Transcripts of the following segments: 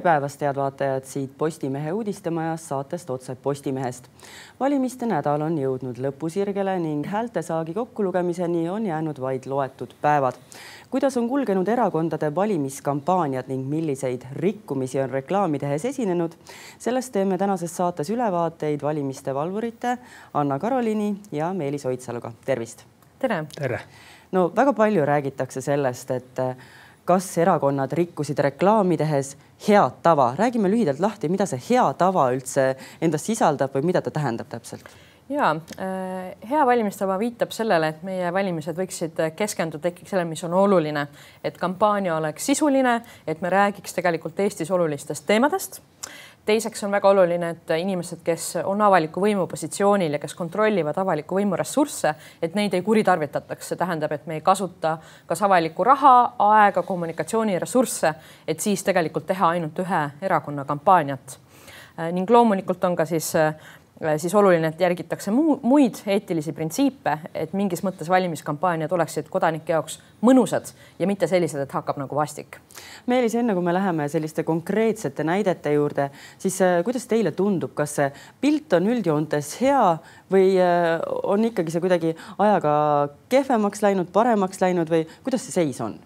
tere päevast, head vaatajad siit Postimehe uudistemajast saatest Otse Postimehest. valimiste nädal on jõudnud lõpusirgele ning häältesaagi kokkulugemiseni on jäänud vaid loetud päevad. kuidas on kulgenud erakondade valimiskampaaniad ning milliseid rikkumisi on reklaami tehes esinenud, sellest teeme tänases saates ülevaateid valimiste valvurite Anna Karoliini ja Meelis Oidsaluga. tervist. tere. tere. no väga palju räägitakse sellest, et kas erakonnad rikkusid reklaami tehes head tava, räägime lühidalt lahti, mida see hea tava üldse endast sisaldab või mida ta tähendab täpselt? ja äh, hea valimistava viitab sellele, et meie valimised võiksid keskenduda ikkagi sellele, mis on oluline, et kampaania oleks sisuline, et me räägiks tegelikult Eestis olulistest teemadest teiseks on väga oluline, et inimesed, kes on avaliku võimu positsioonil ja kes kontrollivad avaliku võimu ressursse, et neid ei kuritarvitataks, see tähendab, et me ei kasuta kas avalikku raha, aega, kommunikatsiooniressursse, et siis tegelikult teha ainult ühe erakonna kampaaniat. Ning loomulikult on ka siis siis oluline, et järgitakse muu, muid eetilisi printsiipe, et mingis mõttes valimiskampaaniad oleksid kodanike jaoks mõnusad ja mitte sellised, et hakkab nagu vastik. Meelis, enne kui me läheme selliste konkreetsete näidete juurde, siis äh, kuidas teile tundub, kas see pilt on üldjoontes hea või äh, on ikkagi see kuidagi ajaga kehvemaks läinud, paremaks läinud või kuidas see seis on?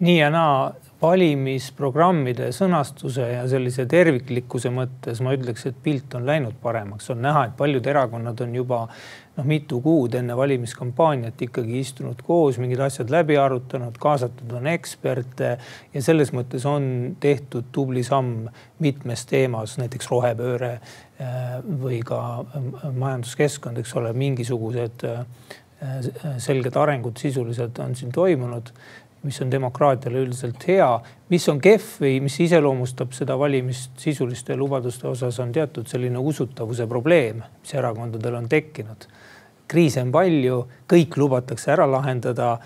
nii ja naa valimisprogrammide sõnastuse ja sellise terviklikkuse mõttes ma ütleks, et pilt on läinud paremaks, on näha, et paljud erakonnad on juba noh, mitu kuud enne valimiskampaaniat ikkagi istunud koos, mingid asjad läbi arutanud, kaasatud on eksperte ja selles mõttes on tehtud tubli samm mitmes teemas, näiteks rohepööre äh, või ka äh, majanduskeskkond, eks ole, mingisugused äh, selged arengud sisuliselt on siin toimunud mis on demokraatiale üldiselt hea, mis on kehv või mis iseloomustab seda valimist sisuliste lubaduste osas, on teatud selline usutavuse probleem, mis erakondadel on tekkinud. kriise on palju, kõik lubatakse ära lahendada.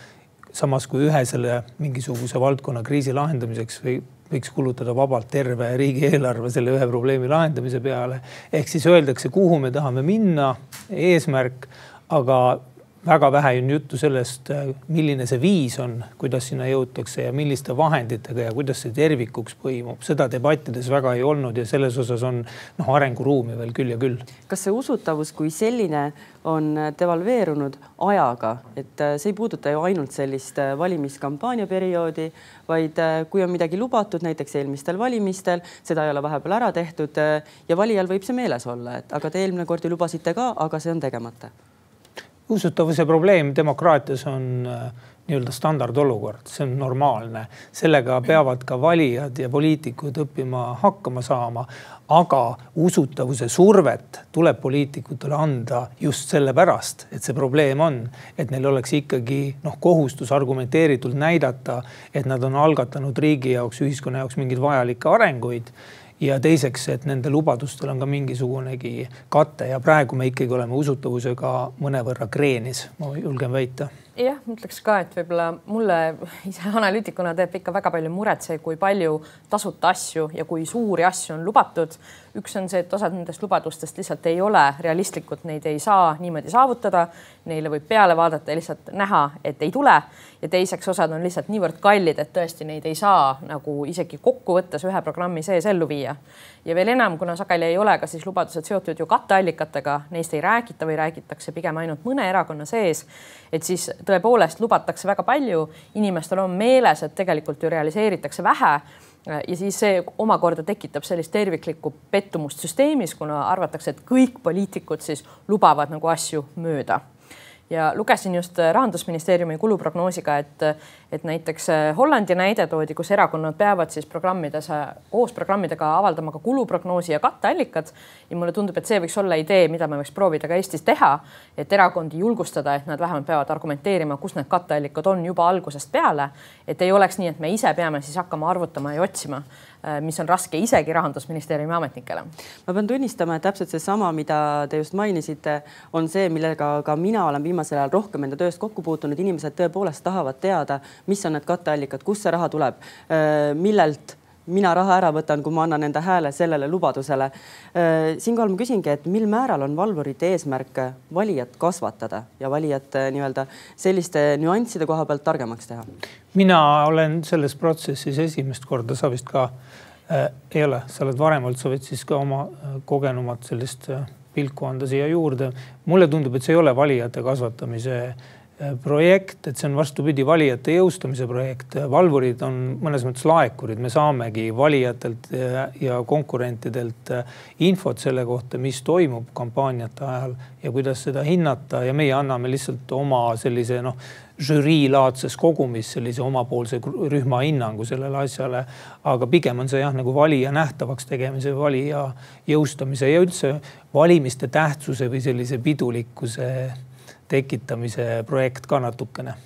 samas kui ühe selle mingisuguse valdkonna kriisi lahendamiseks või võiks kulutada vabalt terve riigieelarve selle ühe probleemi lahendamise peale. ehk siis öeldakse, kuhu me tahame minna, eesmärk, aga väga vähe on juttu sellest, milline see viis on, kuidas sinna jõutakse ja milliste vahenditega ja kuidas see tervikuks põimub. seda debattides väga ei olnud ja selles osas on noh, arenguruumi veel küll ja küll. kas see usutavus kui selline on devalveerunud ajaga, et äh, see ei puuduta ju ainult sellist äh, valimiskampaania perioodi, vaid äh, kui on midagi lubatud, näiteks eelmistel valimistel, seda ei ole vahepeal ära tehtud ja valijal võib see meeles olla, et aga te eelmine kord ju lubasite ka, aga see on tegemata usutavuse probleem demokraatias on äh, nii-öelda standardolukord, see on normaalne, sellega peavad ka valijad ja poliitikud õppima hakkama saama. aga usutavuse survet tuleb poliitikutele anda just sellepärast, et see probleem on, et neil oleks ikkagi noh, kohustus argumenteeritult näidata, et nad on algatanud riigi jaoks, ühiskonna jaoks mingeid vajalikke arenguid ja teiseks, et nende lubadustel on ka mingisugunegi kate ja praegu me ikkagi oleme usutavusega mõnevõrra kreenis, ma julgen väita jah, ma ütleks ka, et võib-olla mulle ise analüütikuna teeb ikka väga palju muret see, kui palju tasuta asju ja kui suuri asju on lubatud. üks on see, et osad nendest lubadustest lihtsalt ei ole realistlikud, neid ei saa niimoodi saavutada. Neile võib peale vaadata ja lihtsalt näha, et ei tule. ja teiseks, osad on lihtsalt niivõrd kallid, et tõesti neid ei saa nagu isegi kokkuvõttes ühe programmi sees ellu viia. ja veel enam, kuna sageli ei ole ka siis lubadused seotud ju katteallikatega, neist ei räägita või räägitakse pigem ainult mõne erakonna sees, et siis tõepoolest lubatakse väga palju, inimestel on meeles, et tegelikult ju realiseeritakse vähe ja siis see omakorda tekitab sellist terviklikku pettumust süsteemis, kuna arvatakse, et kõik poliitikud siis lubavad nagu asju mööda ja lugesin just rahandusministeeriumi kuluprognoosiga, et, et näiteks Hollandi näide toodi, kus erakonnad peavad siis programmides koos programmidega avaldama ka kuluprognoosi ja katteallikad. ja mulle tundub, et see võiks olla idee, mida me võiks proovida ka Eestis teha, et erakondi julgustada, et nad vähemalt peavad argumenteerima, kus need katteallikad on juba algusest peale. et ei oleks nii, et me ise peame siis hakkama arvutama ja otsima Äh, mis on raske isegi rahandusministeeriumi ametnikele. ma pean tunnistama, et täpselt seesama, mida te just mainisite, on see, millega ka mina olen viimasel ajal rohkem enda tööst kokku puutunud. inimesed tõepoolest tahavad teada, mis on need katteallikad, kust see raha tuleb, äh, millelt mina raha ära võtan, kui ma annan enda hääle sellele lubadusele. Äh, siinkohal ma küsingi, et mil määral on valvurite eesmärk valijat kasvatada ja valijat nii-öelda selliste nüansside koha pealt targemaks teha? mina olen selles protsessis esimest korda, sa vist ka ei ole, sa oled varem olnud, sa võid siis ka oma kogenumat sellist pilku anda siia juurde. mulle tundub, et see ei ole valijate kasvatamise Äh, projekt, et see on vastupidi valijate jõustamise projekt. valvurid on mõnes mõttes laekurid, me saamegi valijatelt ja konkurentidelt äh, infot selle kohta, mis toimub kampaaniate ajal ja kuidas seda hinnata ja meie anname lihtsalt oma sellise noh, žüriilaadses kogumis sellise omapoolse rühma hinnangu sellele asjale. aga pigem on see jah, nagu valija nähtavaks tegemise, valija jõustamise ja üldse valimiste tähtsuse või sellise pidulikkuse tekitamise projekt ka natukene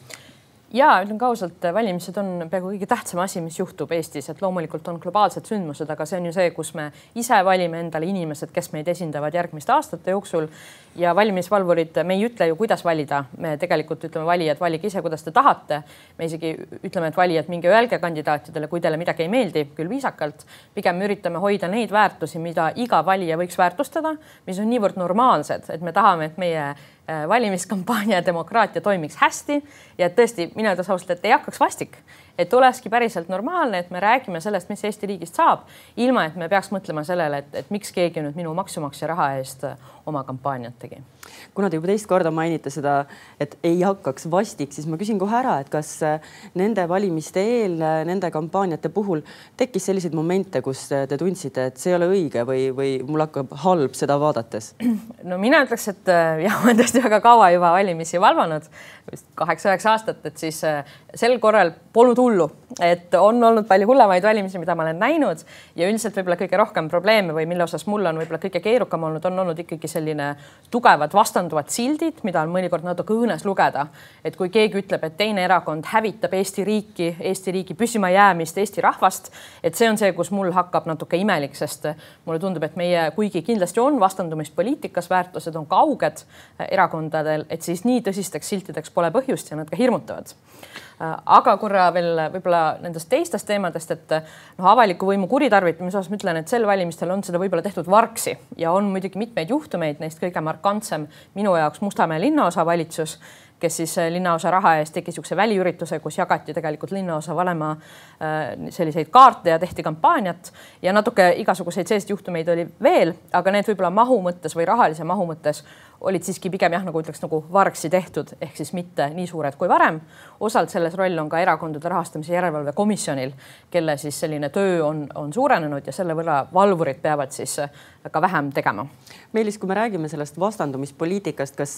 ja ütlen ka ausalt, valimised on peaaegu kõige tähtsam asi, mis juhtub Eestis, et loomulikult on globaalsed sündmused, aga see on ju see, kus me ise valime endale inimesed, kes meid esindavad järgmiste aastate jooksul. Ja valimisvalvurid, me ei ütle ju, kuidas valida, me tegelikult ütleme valijad, valige ise, kuidas te tahate. me isegi ütleme, et valijad, minge öelge kandidaatidele, kui teile midagi ei meeldi, küll viisakalt. pigem üritame hoida neid väärtusi, mida iga valija võiks väärtustada, mis on niivõrd normaalsed, et me tahame, et meie Äh, valimiskampaania demokraatia toimiks hästi ja tõesti, mina ütlen ausalt, et ei hakkaks vastik, et olekski päriselt normaalne, et me räägime sellest, mis Eesti riigist saab, ilma et me peaks mõtlema sellele, et, et miks keegi nüüd minu maksumaksja raha eest oma kampaaniat tegi kuna te juba teist korda mainite seda, et ei hakkaks vastik, siis ma küsin kohe ära, et kas äh, nende valimiste eel, äh, nende kampaaniate puhul tekkis selliseid momente, kus te tundsite, et see ei ole õige või, või mul hakkab halb seda vaadates? no mina ütleks, et jah, ma olen tõesti väga kaua juba valimisi valvanud, vist kaheksa-üheksa aastat, et siis sel korral polnud hullu, et on olnud palju hullemaid valimisi, mida ma olen näinud ja üldiselt võib-olla kõige rohkem probleeme või mille osas mul on võib-olla kõige keerukam olnud, on olnud ikkagi selline tugevad vastanduvad sildid, mida on mõnikord natuke õõnes lugeda. et kui keegi ütleb, et teine erakond hävitab Eesti riiki, Eesti riigi püsimajäämist, Eesti rahvast, et see on see, kus mul hakkab natuke imelik, sest mulle tundub, et meie, kuigi kindlasti on vastandumist poliitikas, väärtused on kauged erakondadel, et siis nii tõsisteks siltideks pole põhjust ja nad ka hirmutavad aga korra veel võib-olla nendest teistest teemadest, et noh, avaliku võimu kuritarvitamise osas ma ütlen, et sel valimistel on seda võib-olla tehtud vargsi ja on muidugi mitmeid juhtumeid, neist kõige markantsem minu jaoks Mustamäe linnaosavalitsus kes siis äh, linnaosa raha eest tegi niisuguse väliürituse, kus jagati tegelikult linnaosa vanema äh, selliseid kaarte ja tehti kampaaniat. Ja natuke igasuguseid selliseid juhtumeid oli veel, aga need võib-olla mahu mõttes või rahalise mahu mõttes olid siiski pigem jah, nagu ütleks nagu vargsi tehtud, ehk siis mitte nii suured kui varem. osalt selles roll on ka Erakondade Rahastamise Järelevalve Komisjonil, kelle siis selline töö on, on suurenenud ja selle võrra valvurid peavad siis ka vähem tegema. Meelis, kui me räägime sellest vastandumispoliitikast, kas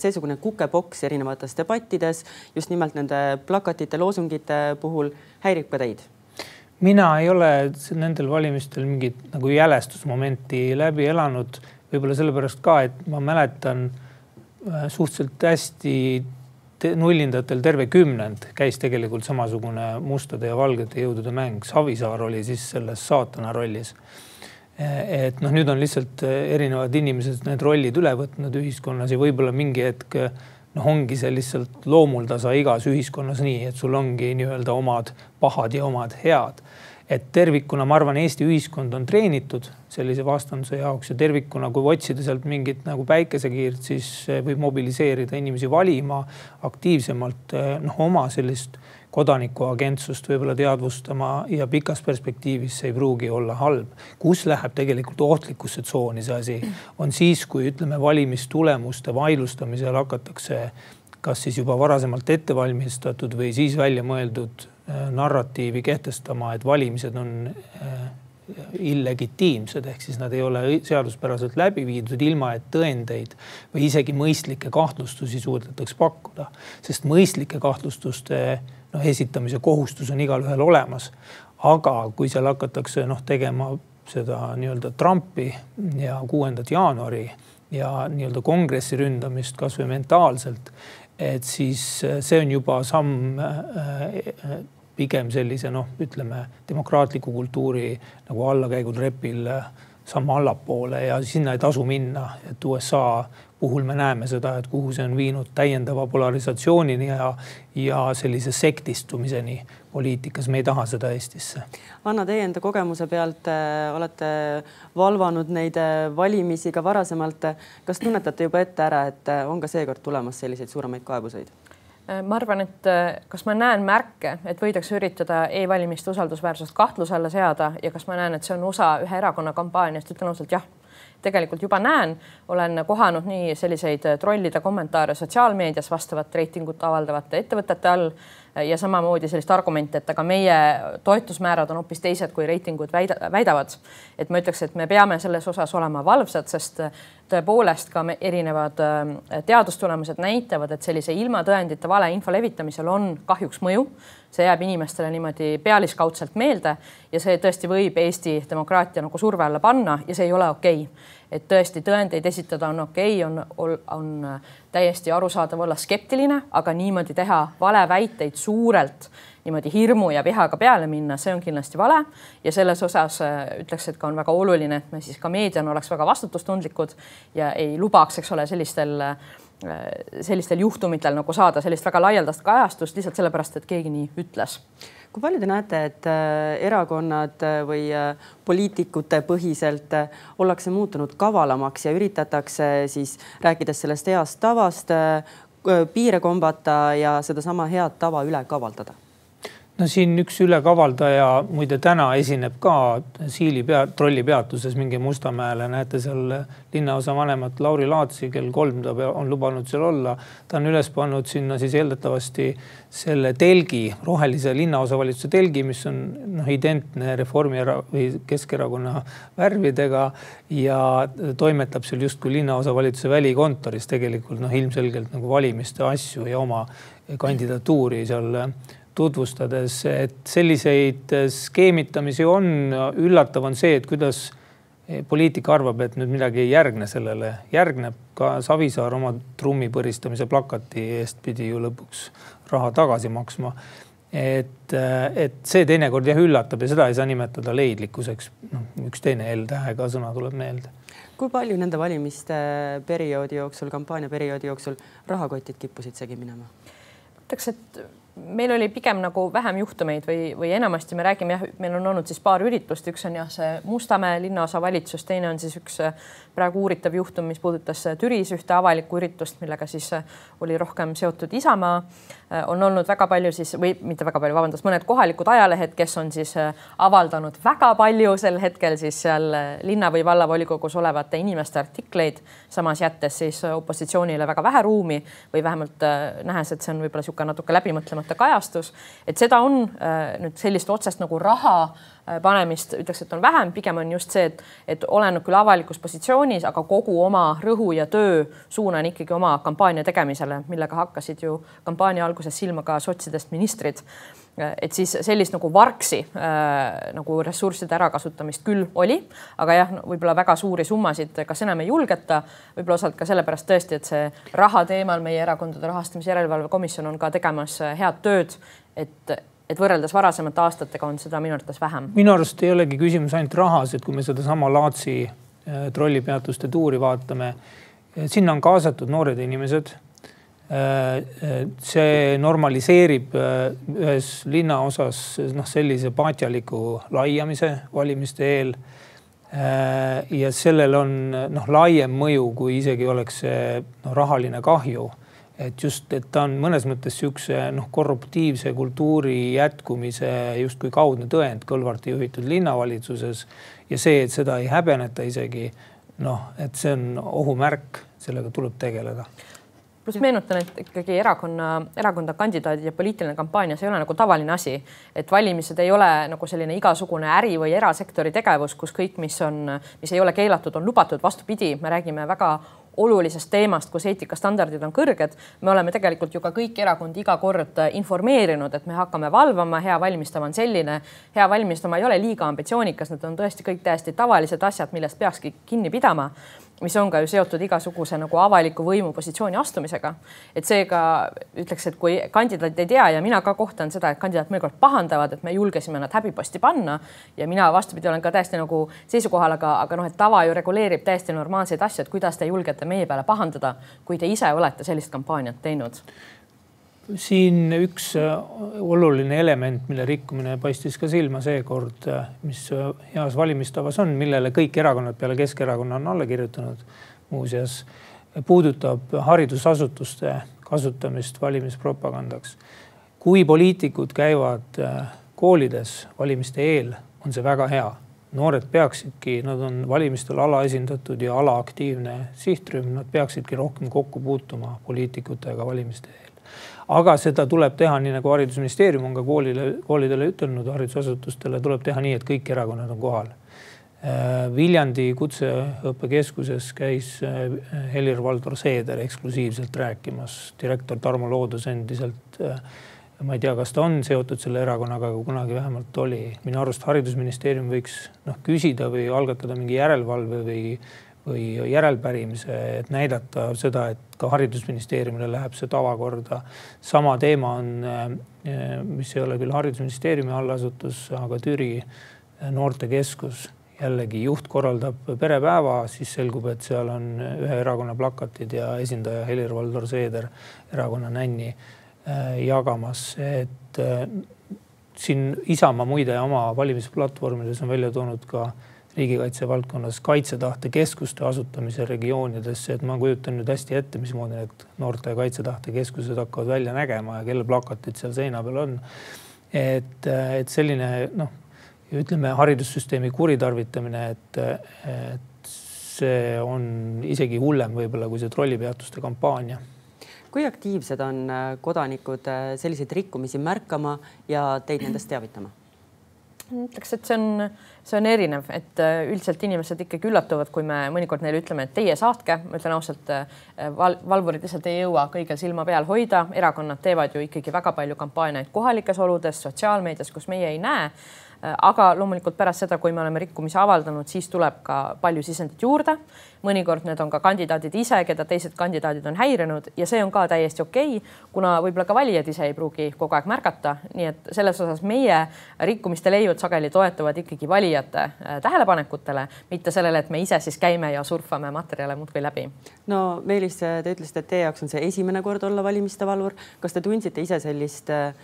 seesugune kukepoks erinevates debattides just nimelt nende plakatite, loosungite puhul häirib ka teid? mina ei ole nendel valimistel mingit nagu jälestusmomenti läbi elanud võib-olla sellepärast ka, et ma mäletan äh, suhteliselt hästi nullindatel terve kümnend käis tegelikult samasugune mustade ja valgete jõudude mäng. Savisaar oli siis selles saatana rollis. Äh, et noh, nüüd on lihtsalt äh, erinevad inimesed need rollid üle võtnud ühiskonnas ja võib-olla mingi hetk noh, ongi see lihtsalt loomuldasa igas ühiskonnas nii, et sul ongi nii-öelda omad pahad ja omad head et tervikuna ma arvan, Eesti ühiskond on treenitud sellise vastanduse jaoks ja tervikuna, kui otsida sealt mingit nagu päikesekiirt, siis võib mobiliseerida inimesi valima aktiivsemalt noh, oma sellist kodanikuagentsust võib-olla teadvustama ja pikas perspektiivis see ei pruugi olla halb. kus läheb tegelikult ohtlikusse tsooni see asi, on siis, kui ütleme, valimistulemuste vaidlustamisel hakatakse kas siis juba varasemalt ette valmistatud või siis välja mõeldud Äh, narratiivi kehtestama, et valimised on illegitiimsed, ehk siis nad ei ole seaduspäraselt läbi viidud, ilma et tõendeid või isegi mõistlikke kahtlustusi suudetaks pakkuda. sest mõistlike kahtlustuste noh, esitamise kohustus on igalühel olemas. aga kui seal hakatakse noh tegema seda nii-öelda Trumpi ja kuuendat jaanuari ja nii-öelda kongressi ründamist kasvõi mentaalselt, et siis see on juba samm äh, pigem sellise noh, ütleme demokraatliku kultuuri nagu allakäigutrepil samm allapoole ja sinna ei tasu minna, et USA puhul me näeme seda, et kuhu see on viinud täiendava polarisatsioonini ja, ja sellise sektistumiseni poliitikas, me ei taha seda Eestisse. Anna, teie enda kogemuse pealt äh, olete valvanud neid äh, valimisi ka varasemalt. kas tunnetate juba ette ära, et äh, on ka seekord tulemas selliseid suuremaid kaebuseid? Ma arvan, et kas ma näen märke, et võidakse üritada e-valimiste usaldusväärsust kahtluse alla seada ja kas ma näen, et see on osa ühe erakonna kampaaniast, ütlen ausalt jah tegelikult juba näen, olen kohanud nii selliseid trollide kommentaare sotsiaalmeedias vastavat reitingut avaldavate ettevõtete all ja samamoodi sellist argumenti, et aga meie toetusmäärad on hoopis teised, kui reitingud väida, väidavad. et ma ütleks, et me peame selles osas olema valvsad, sest tõepoolest ka erinevad äh, teadustulemused näitavad, et sellise ilma tõendite valeinfo levitamisel on kahjuks mõju. see jääb inimestele niimoodi pealiskaudselt meelde ja see tõesti võib Eesti demokraatia nagu surve alla panna ja see ei ole okei okay et tõesti tõendeid esitada on okei okay,, on, on täiesti arusaadav olla skeptiline, aga niimoodi teha valeväiteid suurelt niimoodi hirmu ja vihaga peale minna, see on kindlasti vale ja selles osas äh, ütleks, et ka on väga oluline, et me siis ka meediana oleks väga vastutustundlikud ja ei lubaks, eks ole, sellistel äh, sellistel juhtumitel nagu saada sellist väga laialdast kajastust lihtsalt sellepärast, et keegi nii ütles kui palju te näete, et äh, erakonnad või poliitikute põhiselt ollakse muutunud kavalamaks ja üritatakse siis rääkides sellest heast tavast piire kombata ja sedasama head tava üle kavaldada? No siin üks ülekavaldaja muide täna esineb ka Siili pea, trollipeatuses mingi Mustamäele, näete seal linnaosa vanemat Lauri Laatsi, kell kolm ta on lubanud seal olla. ta on üles pannud sinna siis eeldatavasti selle telgi, rohelise linnaosavalitsuse telgi, mis on noh, identne Reformierakonna või Keskerakonna värvidega ja toimetab seal justkui linnaosavalitsuse välikontoris tegelikult noh, ilmselgelt nagu valimiste asju ja oma kandidatuuri seal tutvustades, et selliseid skeemitamisi on. üllatav on see, et kuidas poliitik arvab, et nüüd midagi ei järgne sellele, järgneb ka Savisaar oma trummi põristamise plakati eest pidi ju lõpuks raha tagasi maksma. et, et see teinekord jah üllatab ja seda ei saa nimetada leidlikkuseks. noh, üks teine L-tähega sõna tuleb meelde. kui palju nende valimiste perioodi jooksul, kampaania perioodi jooksul rahakotid kippusid segi minema? ütleks, et meil oli pigem nagu vähem juhtumeid või, või enamasti me räägime jah, meil on olnud siis paar üritust, üks on jah, see Mustamäe linnaosavalitsus, teine on siis üks äh, praegu uuritav juhtum, mis puudutas äh, Türis ühte avalikku üritust, millega siis äh, oli rohkem seotud Isamaa. on olnud väga palju siis või mitte väga palju, vabandust, mõned kohalikud ajalehed, kes on siis avaldanud väga palju sel hetkel siis seal linna või vallavolikogus olevate inimeste artikleid, samas jättes siis opositsioonile väga vähe ruumi või vähemalt nähes, et see on võib-olla niisugune natuke läbimõtlemata kajastus, et seda on äh, nüüd sellist otsest nagu raha panemist, ütleks, et on vähem, pigem on just see, et, et olen küll avalikus positsioonis, aga kogu oma rõhu ja töö suunan ikkagi oma kampaania tegemisele, millega hakkasid ju kampaania alguses silma ka sotsidest ministrid. Et siis sellist nagu vargsi äh, nagu ressursside ärakasutamist küll oli, aga jah võib-olla väga suuri summasid kas enam ei julgeta, võib-olla osalt ka sellepärast tõesti, et see raha teemal meie erakondade rahastamise järelevalve komisjon on ka tegemas äh, head tööd, et et võrreldes varasemate aastatega on seda minu arvates vähem. minu arust ei olegi küsimus ainult rahas, et kui me sedasama Laatsi äh, trollipeatuste tuuri vaatame, sinna on kaasatud noored inimesed see normaliseerib äh, ühes linnaosas noh, sellise paatjaliku laiamise valimiste eel. Äh, ja sellel on noh, laiem mõju, kui isegi oleks see noh, rahaline kahju. Et just, et ta on mõnes mõttes sihukese noh, korruptiivse kultuuri jätkumise justkui kaudne tõend Kõlvarti juhitud linnavalitsuses. Ja see, et seda ei häbeneta isegi noh, et see on ohumärk, sellega tuleb tegeleda. Pluss meenutan, et ikkagi erakonna, erakonna kandidaadid ja poliitiline kampaania, see ei ole nagu tavaline asi, et valimised ei ole nagu selline igasugune äri või erasektori tegevus, kus kõik, mis on, mis ei ole keelatud, on lubatud. vastupidi, me räägime väga olulisest teemast, kus eetikastandardid on kõrged. me oleme tegelikult ju ka kõiki erakondi iga kord informeerinud, et me hakkame valvama, hea valmistama on selline, hea valmistama ei ole liiga ambitsioonikas, need on tõesti kõik täiesti tavalised asjad, millest peakski kinni pidama mis on ka ju seotud igasuguse nagu avaliku võimu positsiooni astumisega. et seega ütleks, et kui kandidaat ei tea ja mina ka kohtan seda, et kandidaat mõnikord pahandavad, et me julgesime nad häbiposti panna ja mina vastupidi olen ka täiesti nagu seisukohal, aga, aga noh, et tava ju reguleerib täiesti normaalseid asju, et kuidas te julgete meie peale pahandada, kui te ise olete sellist kampaaniat teinud siin üks äh, oluline element, mille rikkumine paistis ka silma seekord, äh, mis äh, heas valimistavas on, millele kõik erakonnad peale Keskerakonna on alla kirjutanud muuseas, puudutab haridusasutuste kasutamist valimispropagandaks. kui poliitikud käivad koolides valimiste eel, on see väga hea noored peaksidki, nad on valimistel alaesindatud ja alaaktiivne sihtrühm, nad peaksidki rohkem kokku puutuma poliitikutega valimiste eel. Aga seda tuleb teha nii nagu haridusministeerium on ka koolile, koolidele ütelnud, haridusasutustele tuleb teha nii, et kõik erakonnad on kohal. Äh, Viljandi Kutseõppekeskuses käis äh, Helir-Valdor Seeder eksklusiivselt rääkimas, direktor Tarmo Loodus endiselt äh, ma ei tea, kas ta on seotud selle erakonnaga, aga kunagi vähemalt oli. minu arust haridusministeerium võiks noh küsida või algatada mingi järelevalve või, või järelpärimise, et näidata seda, et ka haridusministeeriumile läheb see tavakorda. sama teema on, eh, mis ei ole küll haridusministeeriumi allasutus, aga Türi noortekeskus jällegi juht korraldab perepäeva, siis selgub, et seal on ühe erakonna plakatid ja esindaja Helir-Valdor Seeder, erakonna nänni Äh, jagamas, et äh, siin Isamaa muide oma valimisplatvormides on välja toonud ka riigikaitse valdkonnas kaitsetahte keskuste asutamise regioonidesse, et ma kujutan nüüd hästi ette, mismoodi need noorte kaitsetahte keskused hakkavad välja nägema ja kelle plakatid seal seina peal on. et, et selline noh, ütleme haridussüsteemi kuritarvitamine, et, et see on isegi hullem võib-olla kui see trollipeatuste kampaania kui aktiivsed on äh, kodanikud äh, selliseid rikkumisi märkama ja teid nendest teavitama? ütleks, et see on, see on erinev, et äh, üldiselt inimesed ikkagi üllatuvad, kui me mõnikord neile ütleme, et teie saatke, ma ütlen ausalt val, valvurid lihtsalt ei jõua kõigil silma peal hoida, erakonnad teevad ju ikkagi väga palju kampaaniaid kohalikes oludes, sotsiaalmeedias, kus meie ei näe. Äh, aga loomulikult pärast seda, kui me oleme rikkumisi avaldanud, siis tuleb ka palju sisendit juurde. mõnikord need on ka kandidaadid ise, keda teised kandidaadid on häirinud ja see on ka täiesti okei okay,, kuna võib-olla ka valijad ise ei pruugi kogu aeg märgata, nii et selles osas meie rikkumiste leiud sageli toetuvad ikkagi valijate äh, tähelepanekutele, mitte sellele, et me ise siis käime ja surfame materjale muudkui läbi. no Meelis, te ütlesite, et teie jaoks on see esimene kord olla valimiste valvur. kas te tundsite ise sellist äh,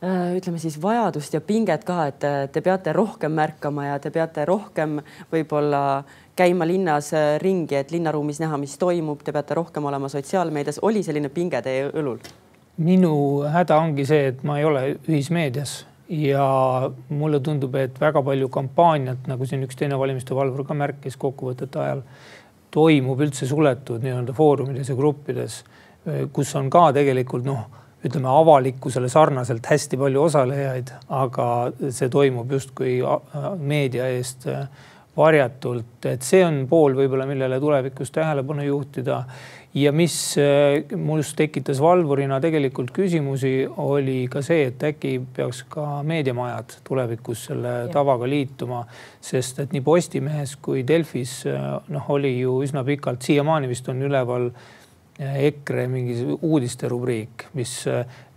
Äh, ütleme siis vajadust ja pinget ka, et te peate rohkem märkama ja te peate rohkem võib-olla käima linnas ringi, et linnaruumis näha, mis toimub, te peate rohkem olema sotsiaalmeedias. oli selline pinge teie õlul? minu häda ongi see, et ma ei ole ühismeedias ja mulle tundub, et väga palju kampaaniat, nagu siin üks teine valimiste valvur ka märkis kokkuvõtete ajal, toimub üldse suletud nii-öelda foorumides ja gruppides, kus on ka tegelikult noh ütleme avalikkusele sarnaselt hästi palju osalejaid, aga see toimub justkui meedia eest äh, varjatult, et see on pool võib-olla, millele tulevikus tähelepanu juhtida. Ja mis äh, minus tekitas valvurina tegelikult küsimusi, oli ka see, et äkki peaks ka meediamajad tulevikus selle ja. tavaga liituma, sest et nii Postimehes kui Delfis äh, noh, oli ju üsna pikalt, siiamaani vist on üleval EKRE mingi uudiste rubriik, mis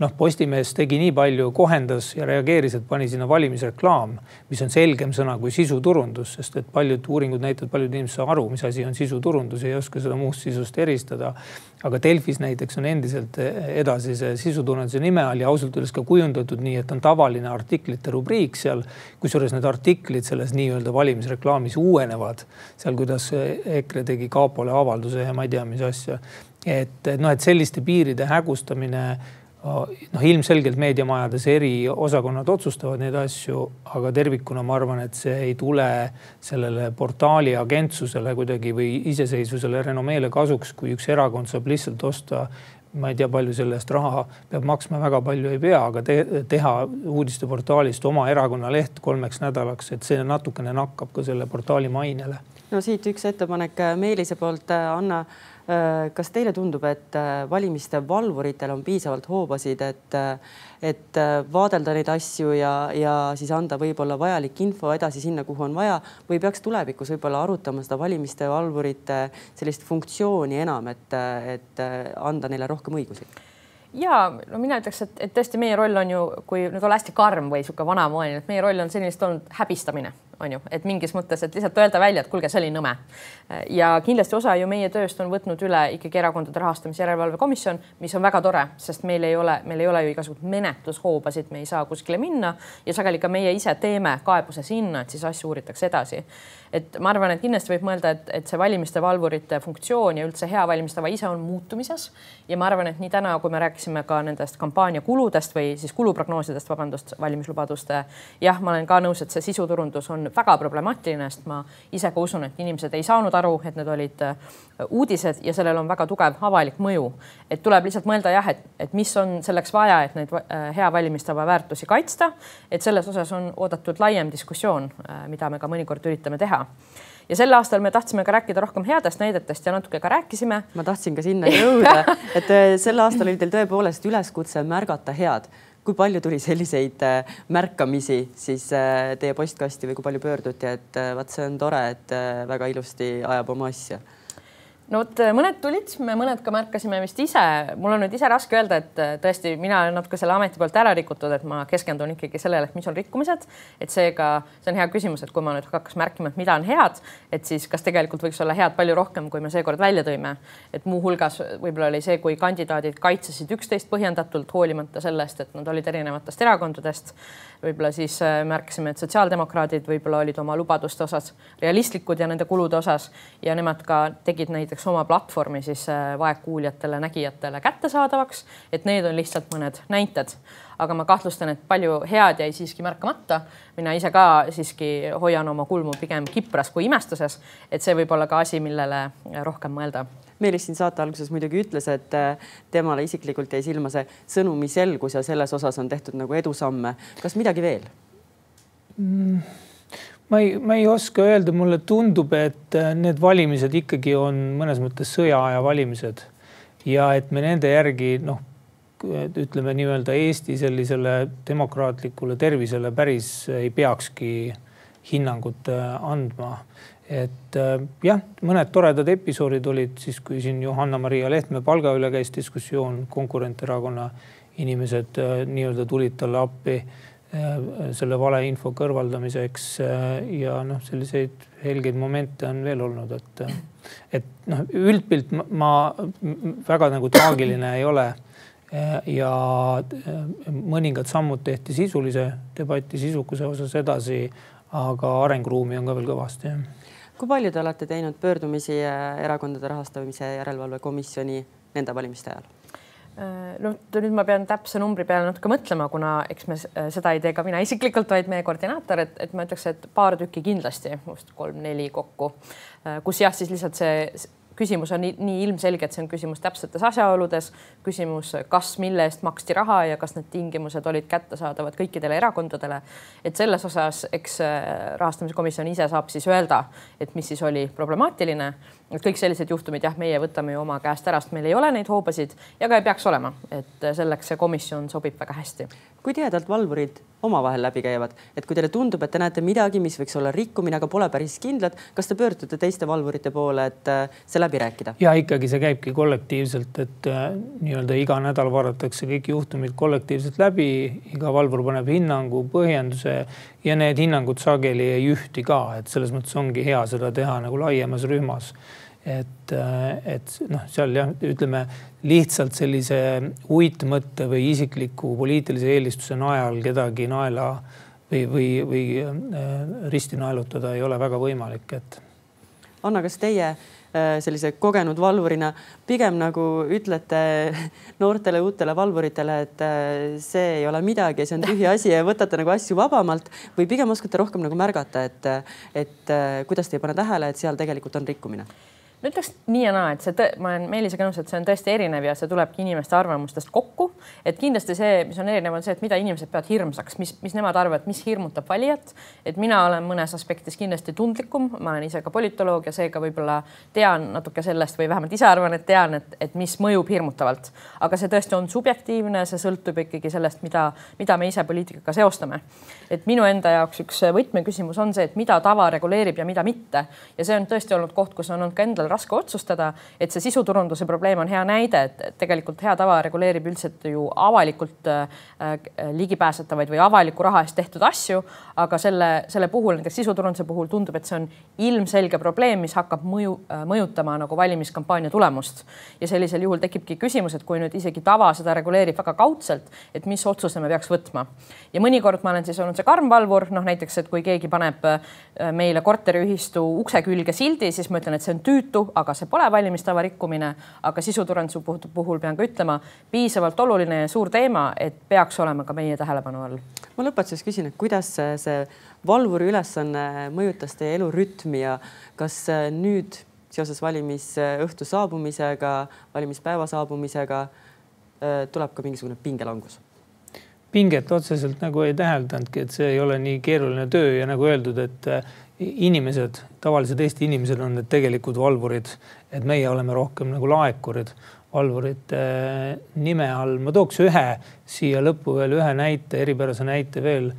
noh, Postimees tegi nii palju, kohendas ja reageeris, et pani sinna valimisreklaam, mis on selgem sõna kui sisuturundus, sest et paljud uuringud näitavad, paljud inimesed saavad aru, mis asi on sisuturundus, ei oska seda muust sisust eristada. aga Delfis näiteks on endiselt edasi see sisuturunduse nime all ja ausalt öeldes ka kujundatud nii, et on tavaline artiklite rubriik seal, kusjuures need artiklid selles nii-öelda valimisreklaamis uuenevad seal, kuidas EKRE tegi kapole avalduse ja ma ei tea, mis asja et noh, et selliste piiride hägustamine noh, ilmselgelt meediamajades eri osakonnad otsustavad neid asju, aga tervikuna ma arvan, et see ei tule sellele portaali agentsusele kuidagi või iseseisvusele, renomeele kasuks, kui üks erakond saab lihtsalt osta ma ei tea, palju selle eest raha peab maksma, väga palju ei pea, aga te, teha uudisteportaalist oma erakonna leht kolmeks nädalaks, et see natukene nakkab ka selle portaali mainele. no siit üks ettepanek Meelise poolt, Anna Äh, kas teile tundub, et äh, valimiste valvuritel on piisavalt hoobasid, et, äh, et vaadelda neid asju ja, ja siis anda võib-olla vajalik info edasi sinna, kuhu on vaja või peaks tulevikus võib-olla arutama seda valimiste valvurite sellist funktsiooni enam, et, et anda neile rohkem õigusi? ja no mina ütleks, et, et tõesti meie roll on ju, kui nüüd olla hästi karm või niisugune vanamoeline, et meie roll on senist olnud häbistamine on ju, et mingis mõttes, et lihtsalt öelda välja, et kuulge, see oli nõme. ja kindlasti osa ju meie tööst on võtnud üle ikkagi Erakondade Rahastamise Järelevalve Komisjon, mis on väga tore, sest meil ei ole, meil ei ole ju igasuguseid menetlushoobasid, me ei saa kuskile minna ja sageli ka meie ise teeme kaebuse sinna, et siis asju uuritakse edasi et ma arvan, et kindlasti võib mõelda, et, et see valimiste valvurite funktsioon ja üldse hea valimistava ise on muutumises ja ma arvan, et nii täna, kui me rääkisime ka nendest kampaania kuludest või siis kuluprognoosidest, vabandust, valimislubaduste. jah, ma olen ka nõus, et see sisuturundus on väga problemaatiline, sest ma ise ka usun, et inimesed ei saanud aru, et need olid äh, uudised ja sellel on väga tugev avalik mõju. et tuleb lihtsalt mõelda jah, et, et mis on selleks vaja, et neid äh, hea valimistava väärtusi kaitsta. et selles osas on oodatud laiem diskussioon, äh, mida me ka mõnikord üritame teha ja sel aastal me tahtsime ka rääkida rohkem headest näidetest ja natuke ka rääkisime. ma tahtsin ka sinna jõuda, et sel aastal oli teil tõepoolest üleskutse märgata head. Kui palju tuli selliseid äh, märkamisi siis äh, teie postkasti või kui palju pöörduti, et vaat see on tore, et väga ilusti ajab oma asja no vot, mõned tulid, me mõned ka märkasime vist ise, mul on nüüd ise raske öelda, et äh, tõesti, mina olen natuke selle ameti poolt ära rikutud, et ma keskendun ikkagi sellele, et mis on rikkumised. et seega see on hea küsimus, et kui ma nüüd hakkaks märkima, et mida on head, et siis kas tegelikult võiks olla head palju rohkem, kui me seekord välja tõime. et muuhulgas võib-olla oli see, kui kandidaadid kaitsesid üksteist põhjendatult, hoolimata sellest, et nad olid erinevatest erakondadest võib-olla siis äh, märkasime, et sotsiaaldemokraadid võib-olla olid oma lubaduste osas realistlikud ja nende kulude osas ja nemad ka tegid näiteks oma platvormi siis äh, vaegkuuljatele, nägijatele kättesaadavaks. et need on lihtsalt mõned näited, aga ma kahtlustan, et palju head jäi siiski märkamata. mina ise ka siiski hoian oma kulmu pigem kipras kui imestuses, et see võib olla ka asi, millele rohkem mõelda Meelis siin saate alguses muidugi ütles, et äh, temale isiklikult jäi silma see sõnumi selgus ja selles osas on tehtud nagu edusamme. kas midagi veel mm.? Ma ei, ma ei oska öelda, mulle tundub, et äh, need valimised ikkagi on mõnes mõttes sõjaaja valimised. Ja et me nende järgi noh, ütleme nii-öelda Eesti sellisele demokraatlikule tervisele päris ei peakski hinnangut äh, andma. Et äh, jah, mõned toredad episoodid olid siis, kui siin Johanna-Maria Lehtme palga üle käis diskussioon, konkurenterakonna inimesed nii-öelda tulid talle appi selle valeinfo kõrvaldamiseks ja noh, selliseid helgeid momente on veel olnud, et, et noh, üldpilt ma väga nagu traagiline ei ole. ja mõningad sammud tehti sisulise debati sisukuse osas edasi, aga arenguruumi on ka veel kõvasti kui palju te olete teinud pöördumisi äh, Erakondade Rahastamise Järelevalve Komisjoni nende valimiste ajal? Äh, no nüüd ma pean täpse numbri peale natuke mõtlema, kuna eks me äh, seda ei tee ka mina isiklikult, vaid meie koordinaator, et, et ma ütleks, et paar tükki kindlasti, vist kolm-neli kokku, kus jah, siis lihtsalt see küsimus on nii, nii ilmselge, et see on küsimus täpsetes asjaoludes, küsimus, kas, mille eest maksti raha ja kas need tingimused olid kättesaadavad kõikidele erakondadele. et selles osas, eks äh, rahastamiskomisjon ise saab siis öelda, et mis siis oli problemaatiline. Et kõik sellised juhtumid jah, meie võtame ju oma käest ära, sest meil ei ole neid hoobasid ja ka ei peaks olema, et selleks see komisjon sobib väga hästi. kui tihedalt valvurid omavahel läbi käivad, et kui teile tundub, et te näete midagi, mis võiks olla rikkumine, aga pole päris kindlad, kas te pöördute teiste valvurite poole, et äh, see läbi rääkida? ja ikkagi see käibki kollektiivselt, et äh, nii-öelda iga nädal vaadatakse kõik juhtumid kollektiivselt läbi, iga valvur paneb hinnangu, põhjenduse ja need hinnangud sageli ei ühti ka, et selles mõttes ongi hea seda teha nagu laiemas rühmas et, et noh, seal jah, ütleme lihtsalt sellise uitmõtte või isikliku poliitilise eelistuse najal kedagi naela või, või, või äh, risti naelutada ei ole väga võimalik, et. Anna, kas teie äh, sellise kogenud valvurina pigem nagu ütlete noortele uutele valvuritele, et äh, see ei ole midagi, see on tühi asi ja võtate nagu asju vabamalt või pigem oskate rohkem nagu märgata, et, et kuidas te ei pane tähele, et seal tegelikult on rikkumine? No ütleks nii ja naa, et see, ma olen Meelisega nõus, et see on tõesti erinev ja see tulebki inimeste arvamustest kokku. et kindlasti see, mis on erinev, on see, et mida inimesed peavad hirmsaks, mis, mis nemad arvavad, mis hirmutab valijat. et mina olen mõnes aspektis kindlasti tundlikum, ma olen ise ka politoloog ja seega võib-olla tean natuke sellest või vähemalt ise arvan, et tean, et, et mis mõjub hirmutavalt. aga see tõesti on subjektiivne, see sõltub ikkagi sellest, mida, mida me ise poliitikaga seostame. et minu enda jaoks üks võtmeküsimus on see, et mida tava reguleerib ja mida mitte. ja see on tõesti olnud koht, kus on olnud ka endal raske otsustada, et see sisuturunduse probleem on hea näide, et tegelikult hea tava reguleerib üldiselt ju avalikult äh, ligipääsetavaid või avaliku raha eest tehtud asju, aga selle, selle puhul näiteks sisuturunduse puhul tundub, et see on ilmselge probleem, mis hakkab mõju, mõjutama nagu valimiskampaania tulemust. ja sellisel juhul tekibki küsimus, et kui nüüd isegi tava seda reguleerib väga kaudselt, et mis otsuse me peaks võtma. ja mõnikord ma olen siis olnud see karm valvur, noh näiteks, et kui keegi paneb äh, meile korteriühistu ukse külge sildi, siis ma ütlen, et see on tüütu, aga see pole valimistava rikkumine. aga sisuturunduse puhul pean ka ütlema, piisavalt oluline ja suur teema, et peaks olema ka meie tähelepanu all. ma lõpetuseks küsin, et kuidas see valvuri ülesanne mõjutas teie elurütmi ja kas äh, nüüd seoses valimisõhtu saabumisega, valimispäeva saabumisega äh, tuleb ka mingisugune pingelangus? pinget otseselt nagu ei täheldanudki, et see ei ole nii keeruline töö ja nagu öeldud, et äh, inimesed, tavalised Eesti inimesed on need tegelikud valvurid, et meie oleme rohkem nagu laekurid valvurite nime all. ma tooks ühe siia lõppu veel ühe näite, eripärase näite veel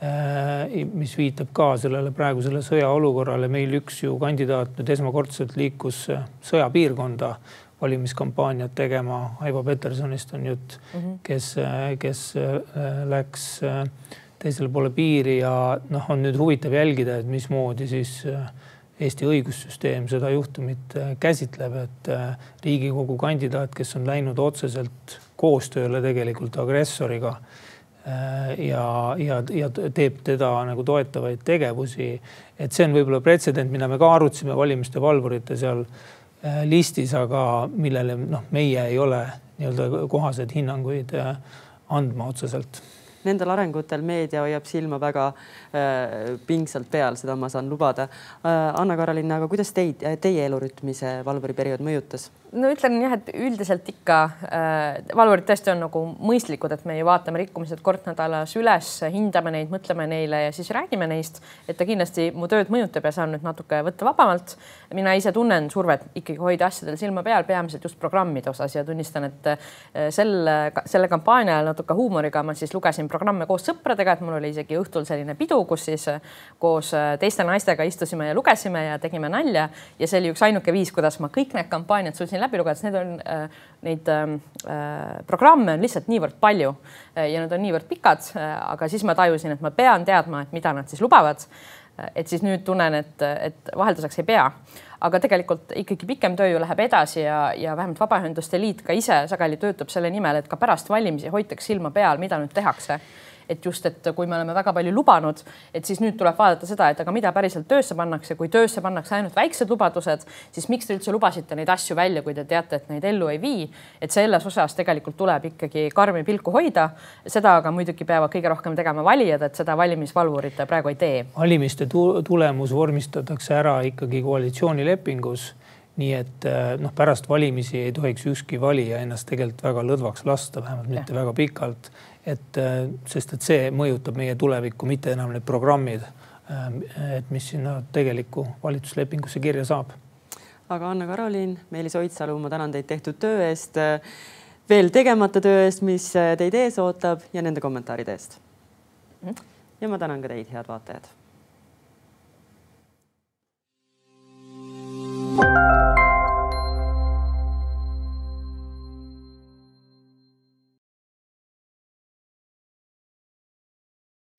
Äh, mis viitab ka sellele praegusele sõjaolukorrale. meil üks ju kandidaat nüüd esmakordselt liikus äh, sõjapiirkonda valimiskampaaniat tegema. Aivo Petersonist on jutt mm, -hmm. kes, kes läks teisele poole piiri ja noh, on nüüd huvitav jälgida, et mismoodi siis Eesti õigussüsteem seda juhtumit käsitleb, et Riigikogu kandidaat, kes on läinud otseselt koostööle tegelikult agressoriga Äh, ja, ja, ja teeb teda nagu toetavaid tegevusi. et see on võib-olla pretsedent, mida me ka arutasime valimiste valvurite seal äh, listis, aga millele noh, meie ei ole nii-öelda kohaseid hinnanguid äh, andma otseselt nendel arengutel meedia hoiab silma väga äh, pingsalt peal, seda ma saan lubada äh,. Anna-Karoliina, aga kuidas teid, teie elurütmi see valvuriperiood mõjutas? No ütlen jah, et üldiselt ikka äh, valvurid tõesti on nagu mõistlikud, et me ju vaatame rikkumised kord nädalas üles, hindame neid, mõtleme neile ja siis räägime neist. et ta kindlasti mu tööd mõjutab ja saan nüüd natuke võtta vabamalt. mina ise tunnen survet ikkagi hoida asjadel silma peal, peamiselt just programmide osas ja tunnistan, et äh, selle, selle kampaania ajal natuke huumoriga ma siis lugesin programme koos sõpradega, et mul oli isegi õhtul selline pidu, kus siis äh, koos äh, teiste naistega istusime ja lugesime ja tegime nalja ja see oli üks ainuke viis, kuidas ma kõik need kampaaniad suutsin siin läbi lugedes, need on äh,, neid ähm, äh, programme on lihtsalt niivõrd palju äh, ja nad on niivõrd pikad äh,, aga siis ma tajusin, et ma pean teadma, et mida nad siis lubavad äh,. et siis nüüd tunnen, et, et vahelduseks ei pea, aga tegelikult ikkagi pikem töö ju läheb edasi ja, ja vähemalt Vabaühenduste Liit ka ise sageli töötab selle nimel, et ka pärast valimisi hoitaks silma peal, mida nüüd tehakse et just, et kui me oleme väga palju lubanud, et siis nüüd tuleb vaadata seda, et aga mida päriselt töösse pannakse, kui töösse pannakse ainult väiksed lubadused, siis miks te üldse lubasite neid asju välja, kui te teate, et neid ellu ei vii. et selles osas tegelikult tuleb ikkagi karmi pilku hoida. seda aga muidugi peavad kõige rohkem tegema valijad, et seda valimisvalvurid praegu ei tee. valimiste tulemus vormistatakse ära ikkagi koalitsioonilepingus nii et noh, pärast valimisi ei tohiks ükski valija ennast tegelikult väga lõdvaks lasta, vähemalt mitte ja. väga pikalt et äh, sest, et see mõjutab meie tulevikku, mitte enam need programmid. Ähm, et mis sinna tegelikku valitsuslepingusse kirja saab. aga Anna-Karoliin, Meelis Oidsalu, ma tänan teid tehtud töö eest, äh, veel tegemata töö eest, mis äh, teid ees ootab ja nende kommentaaride eest. Mhm. ja ma tänan ka teid, head vaatajad. thank you